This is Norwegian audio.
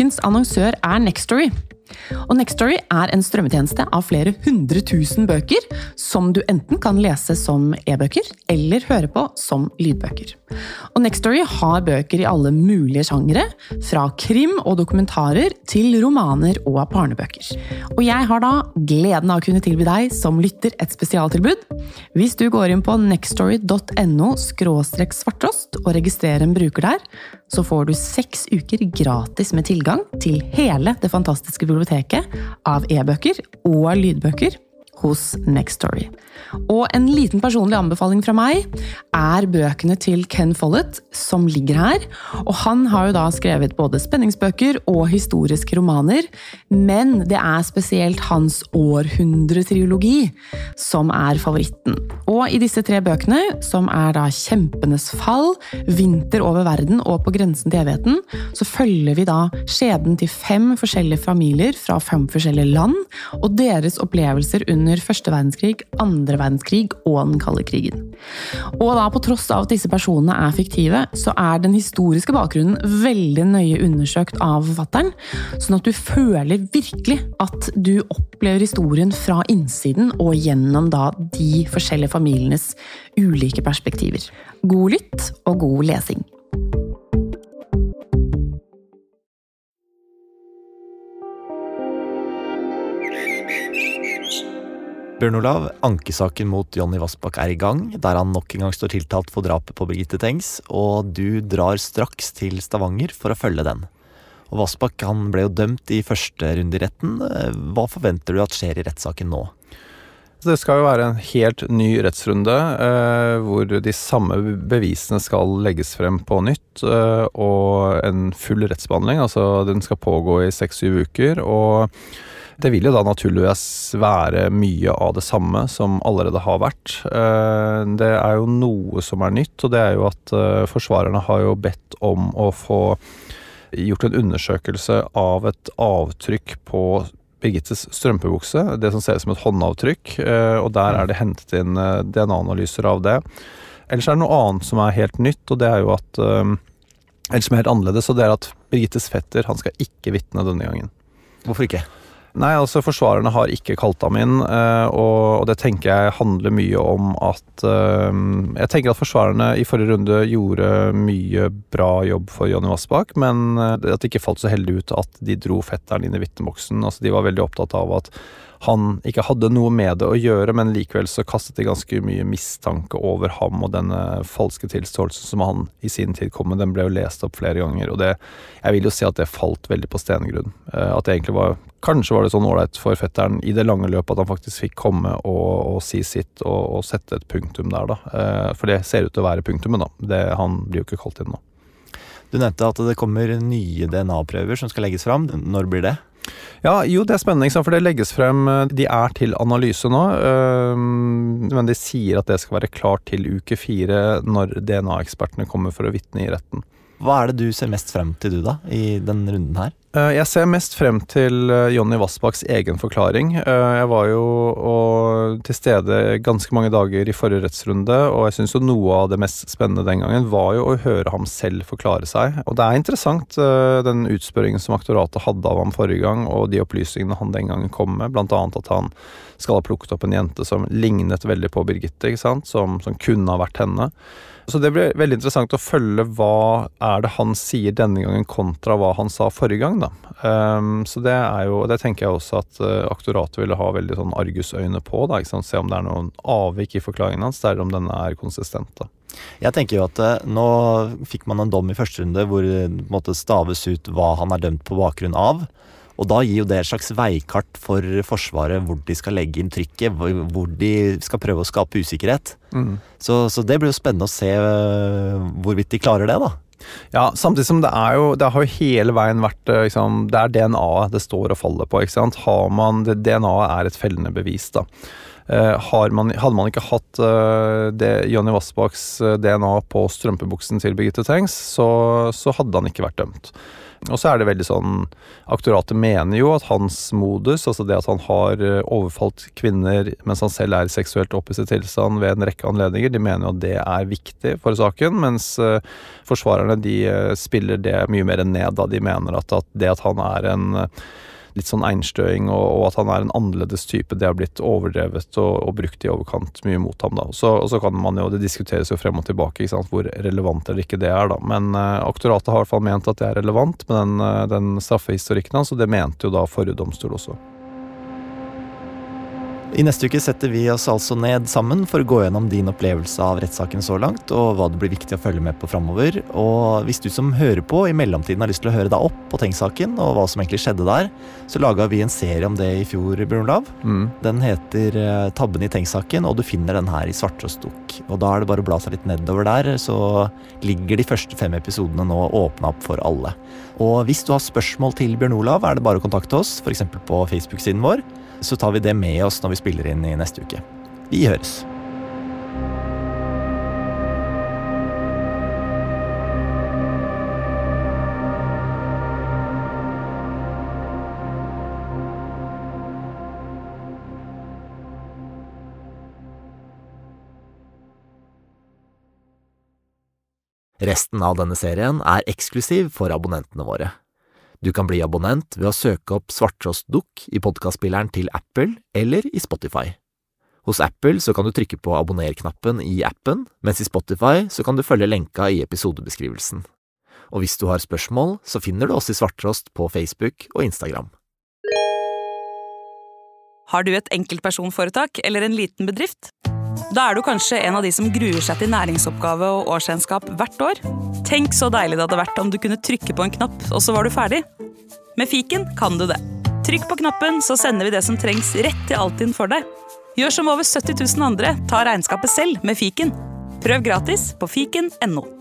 ukens annonsør er Nextory. Og Nextory er en strømmetjeneste av flere hundre tusen bøker, som du enten kan lese som e-bøker eller høre på som lydbøker. Og Nextory har bøker i alle mulige sjangere, fra krim og dokumentarer til romaner og barnebøker. Og jeg har da gleden av å kunne tilby deg som lytter et spesialtilbud. Hvis du går inn på nextory.no svartrost og registrerer en bruker der, så får du seks uker gratis med tilgang til hele det fantastiske biblioteket av e-bøker og lydbøker hos Nextory. Og en liten personlig anbefaling fra meg er bøkene til Ken Follett, som ligger her. Og han har jo da skrevet både spenningsbøker og historiske romaner, men det er spesielt hans århundretriologi som er favoritten. Og i disse tre bøkene, som er da Kjempenes fall, Vinter over verden og På grensen til evigheten, så følger vi da skjebnen til fem forskjellige familier fra fem forskjellige land, og deres opplevelser under første verdenskrig, andre verdenskrig og den kalde krigen. Og da på tross av at disse personene er fiktive, så er den historiske bakgrunnen veldig nøye undersøkt av forfatteren, sånn at du føler virkelig at du opplever historien fra innsiden og gjennom da de forskjellige familienes ulike perspektiver. God lytt og god lesing. Bjørn Olav, ankesaken mot Jonny Vassbakk er i gang, der han nok en gang står tiltalt for drapet på Birgitte Tengs, og du drar straks til Stavanger for å følge den. Og Vassbakk han ble jo dømt i første runde i retten. Hva forventer du at skjer i rettssaken nå? Det skal jo være en helt ny rettsrunde, eh, hvor de samme bevisene skal legges frem på nytt. Eh, og en full rettsbehandling, altså den skal pågå i seks-syv uker. og det vil jo da naturligvis være mye av det samme som allerede har vært. Eh, det er jo noe som er nytt, og det er jo at eh, forsvarerne har jo bedt om å få gjort en undersøkelse av et avtrykk på Birgittes strømpebukse, det som ser ut som et håndavtrykk, eh, og der er det hentet inn DNA-analyser av det. Ellers er det noe annet som er helt nytt, og det er jo at Eller som er helt annerledes, og det er at Birgittes fetter han skal ikke vitne denne gangen. Hvorfor ikke? Nei, altså forsvarerne har ikke kalt ham inn, eh, og det tenker jeg handler mye om at eh, Jeg tenker at forsvarerne i forrige runde gjorde mye bra jobb for Jonny Vassbakk, men eh, at det ikke falt så heldig ut at de dro fetteren inn i vitneboksen. Altså, de var veldig opptatt av at han ikke hadde noe med det å gjøre, men likevel så kastet de ganske mye mistanke over ham og denne falske tilståelsen som han i sin tid kom med. Den ble jo lest opp flere ganger, og det Jeg vil jo si at det falt veldig på stengrunn. Eh, at det egentlig var Kanskje var det sånn ålreit for fetteren i det lange løpet at han faktisk fikk komme og, og si sitt og, og, sette et punktum der, da. Eh, for det ser ut til å være punktumet, da. Det, han blir jo ikke kalt inn nå. Du nevnte at det kommer nye DNA-prøver som skal legges fram. Når blir det? Ja, jo, det er spennende, for det legges frem eh, De er til analyse nå, eh, men de sier at det skal være klart til uke fire når DNA-ekspertene kommer for å vitne i retten. Hva er det du ser mest frem til, du, da, i den runden her? Eh, jeg ser mest frem til eh, Jonny Vassbakks egen forklaring. Eh, jeg var jo til stede ganske mange dager i forrige rettsrunde, og jeg syns jo noe av det mest spennende den gangen var jo å høre ham selv forklare seg. Og det er interessant, den utspørringen som aktoratet hadde av ham forrige gang, og de opplysningene han den gangen kom med, blant annet at han skal ha plukket opp en jente som lignet veldig på Birgitte, ikke sant, som, som kunne ha vært henne. Så det blir veldig interessant å følge hva er det han sier denne gangen kontra hva han sa forrige gang, da. Um, så det er jo Det tenker jeg også at uh, aktoratet ville ha veldig sånn argusøyne på, da. Ikke sant? Se om det er noen avvik i forklaringen hans, eller om denne er konsistent, da. Jeg tenker jo at uh, nå fikk man en dom i første runde hvor det måtte staves ut hva han er dømt på bakgrunn av. Og da gir jo det et slags veikart for Forsvaret hvor de skal legge inn trykket, hvor de skal prøve å skape usikkerhet. Mm. Så, så, det blir jo spennende å se uh, hvorvidt de klarer det, da. Ja, samtidig som det er jo Det har jo hele veien vært eh, liksom, Det er DNA-et det står og faller på. ikke sant? Har man, DNA-et er et fellende bevis, da. har man, hadde man ikke hatt det Johnny Vassbakks DNA på strømpebuksen til Birgitte Tengs, så, så hadde han ikke vært dømt. Og så er det veldig sånn Aktoratet mener jo at hans modus, altså det at han har eh, overfalt kvinner mens han selv er seksuelt opphisset tilstand ved en rekke anledninger, de mener jo at det er viktig for saken, mens uh, forsvarerne de uh, spiller det mye mer ned da. De mener at, at det at han er en litt sånn einstøing, og, og, at han er en annerledes type. Det har blitt overdrevet og, og brukt i overkant mye mot ham. da. Så, og så kan man jo, Det diskuteres jo frem og tilbake sant, hvor relevant eller ikke det er. da. Men uh, aktoratet har i hvert fall ment at det er relevant med den, uh, den straffehistorikken hans, og det mente jo da forrige domstol også. I neste uke setter vi oss altså ned sammen for å gå gjennom din opplevelse av rettssaken så langt, og hva det blir viktig å følge med på framover. Og hvis du som hører på i mellomtiden har lyst til å høre deg opp på Tenk-saken, og hva som egentlig skjedde der, så laga vi en serie om det i fjor, Bjørn Olav. Mm. Den heter eh, Tabben i Tenk-saken, og du finner den her i svarttrostdukk. Og da er det bare å bla seg litt nedover der, så ligger de første fem episodene nå åpna opp for alle. Og hvis du har spørsmål til Bjørn Olav, er det bare å kontakte oss, f.eks. på Facebook-siden vår så tar vi det med oss når vi spiller inn i neste uke. Vi høres. Resten av denne serien er eksklusiv for abonnentene våre. Du kan bli abonnent ved å søke opp Svarttrost Dukk i podkastspilleren til Apple eller i Spotify. Hos Apple så kan du trykke på abonner-knappen i appen, mens i Spotify så kan du følge lenka i episodebeskrivelsen. Og hvis du har spørsmål, så finner du oss i Svarttrost på Facebook og Instagram. Har du et enkeltpersonforetak eller en liten bedrift? Da er du kanskje en av de som gruer seg til næringsoppgave og årsregnskap hvert år? Tenk så deilig det hadde vært om du kunne trykke på en knapp, og så var du ferdig. Med fiken kan du det. Trykk på knappen, så sender vi det som trengs rett til Altinn for deg. Gjør som over 70 000 andre, ta regnskapet selv med fiken. Prøv gratis på fiken.no.